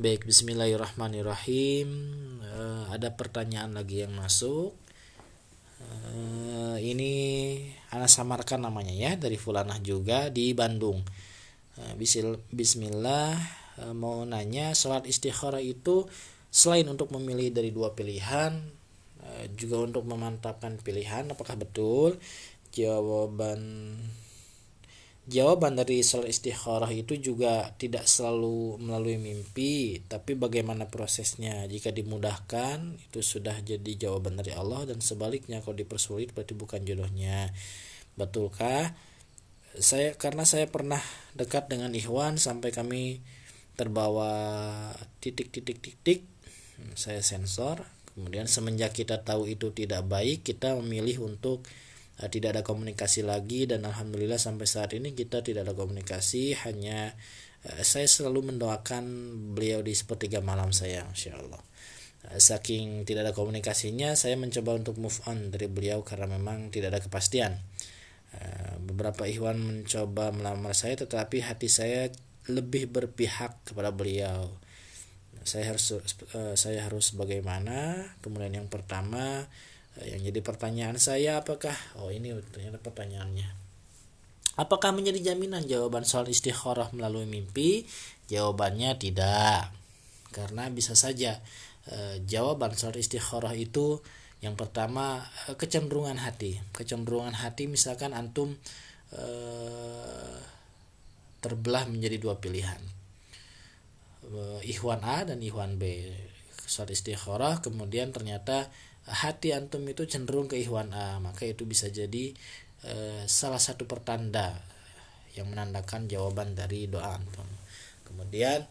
Baik, Bismillahirrahmanirrahim. Uh, ada pertanyaan lagi yang masuk. Uh, ini Ana samarkan namanya ya dari Fulanah juga di Bandung. Uh, Bismillah uh, mau nanya sholat istikharah itu selain untuk memilih dari dua pilihan uh, juga untuk memantapkan pilihan apakah betul? Jawaban Jawaban dari sholat istikharah itu juga tidak selalu melalui mimpi, tapi bagaimana prosesnya. Jika dimudahkan, itu sudah jadi jawaban dari Allah dan sebaliknya kalau dipersulit berarti bukan jodohnya. Betulkah? Saya karena saya pernah dekat dengan Ikhwan sampai kami terbawa titik-titik-titik, saya sensor. Kemudian semenjak kita tahu itu tidak baik, kita memilih untuk tidak ada komunikasi lagi dan alhamdulillah sampai saat ini kita tidak ada komunikasi. Hanya uh, saya selalu mendoakan beliau di sepertiga malam saya insya Allah uh, saking tidak ada komunikasinya saya mencoba untuk move on dari beliau karena memang tidak ada kepastian. Beberapa ikhwan mencoba melamar saya tetapi hati saya lebih berpihak kepada beliau. Saya harus saya harus bagaimana? Kemudian yang pertama yang jadi pertanyaan saya apakah oh ini ternyata pertanyaannya. Apakah menjadi jaminan? Jawaban soal istikharah melalui mimpi? Jawabannya tidak. Karena bisa saja e, jawaban soal istikharah itu yang pertama e, kecenderungan hati. Kecenderungan hati misalkan antum e, terbelah menjadi dua pilihan. E, ikhwan A dan ikhwan B soal istikharah kemudian ternyata hati antum itu cenderung ke ikhwan A. Maka itu bisa jadi e, salah satu pertanda yang menandakan jawaban dari doa antum. Kemudian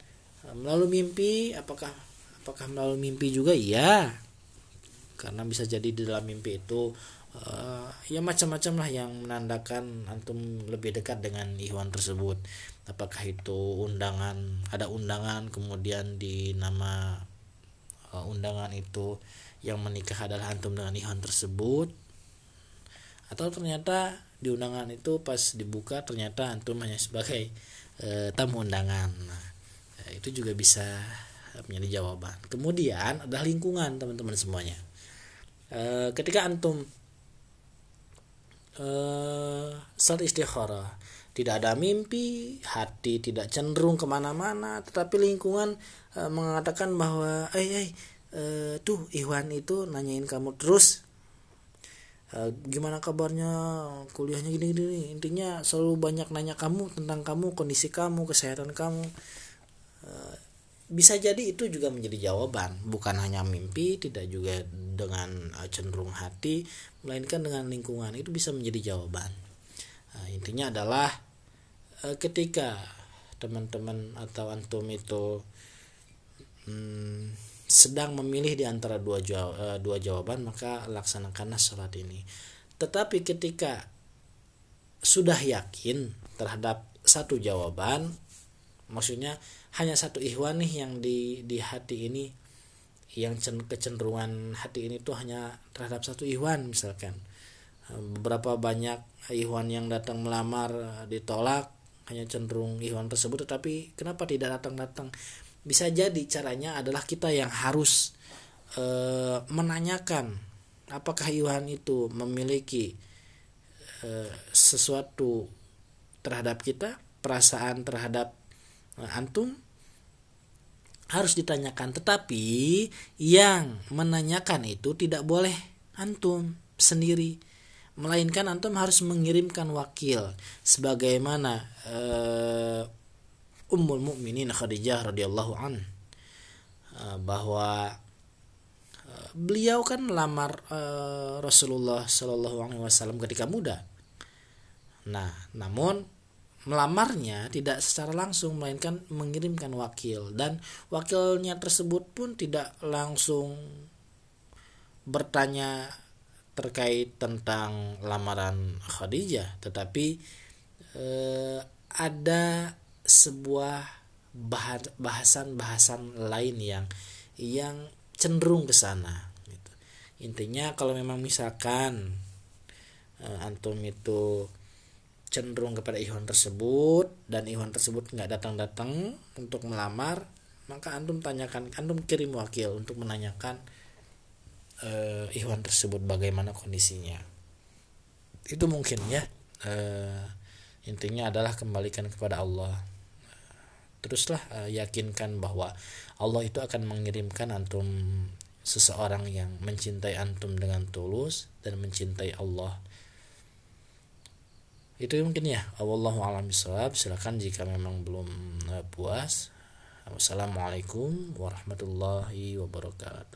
eh, melalui mimpi apakah apakah melalui mimpi juga? Iya. Karena bisa jadi di dalam mimpi itu e, ya macam-macam lah yang menandakan antum lebih dekat dengan ikhwan tersebut. Apakah itu undangan ada undangan kemudian di nama undangan itu yang menikah adalah antum dengan ikhwan tersebut. Atau ternyata di undangan itu pas dibuka ternyata antum hanya sebagai e, tamu undangan. Nah, itu juga bisa menjadi jawaban. Kemudian ada lingkungan teman-teman semuanya. E, ketika antum e, saat istikharah tidak ada mimpi hati tidak cenderung ke mana-mana tetapi lingkungan e, mengatakan bahwa eh eh e, tuh Iwan itu nanyain kamu terus e, gimana kabarnya kuliahnya gini gini intinya selalu banyak nanya kamu tentang kamu kondisi kamu kesehatan kamu. E, bisa jadi itu juga menjadi jawaban bukan hanya mimpi tidak juga dengan cenderung hati melainkan dengan lingkungan itu bisa menjadi jawaban. Nah, intinya adalah ketika teman-teman atau antum itu hmm, sedang memilih di antara dua jawab, uh, dua jawaban maka laksanakanlah sholat ini. Tetapi ketika sudah yakin terhadap satu jawaban, maksudnya hanya satu ikhwan nih yang di di hati ini yang kecenderungan hati ini tuh hanya terhadap satu ikhwan misalkan beberapa banyak ikhwan yang datang melamar ditolak hanya cenderung ikhwan tersebut tetapi kenapa tidak datang-datang? Bisa jadi caranya adalah kita yang harus e, menanyakan apakah Iwan itu memiliki e, sesuatu terhadap kita perasaan terhadap e, antum. Harus ditanyakan tetapi yang menanyakan itu tidak boleh antum sendiri melainkan antum harus mengirimkan wakil sebagaimana Ummul Mukminin Khadijah radhiyallahu an eh, bahwa eh, beliau kan melamar uh, Rasulullah Shallallahu Alaihi Wasallam ketika muda. Nah, namun melamarnya tidak secara langsung melainkan mengirimkan wakil dan wakilnya tersebut pun tidak langsung bertanya terkait tentang lamaran Khadijah, tetapi eh, ada sebuah bahasan-bahasan lain yang yang cenderung ke sana gitu. intinya kalau memang misalkan uh, antum itu cenderung kepada ikhwan tersebut dan ikhwan tersebut nggak datang-datang untuk melamar maka antum tanyakan antum kirim wakil untuk menanyakan uh, Ikhwan tersebut bagaimana kondisinya. Itu mungkin ya. Uh, intinya adalah kembalikan kepada Allah. Teruslah uh, yakinkan bahwa Allah itu akan mengirimkan antum seseorang yang mencintai antum dengan tulus dan mencintai Allah. Itu mungkin ya. Allahu alam bisawab silakan jika memang belum puas. Wassalamualaikum warahmatullahi wabarakatuh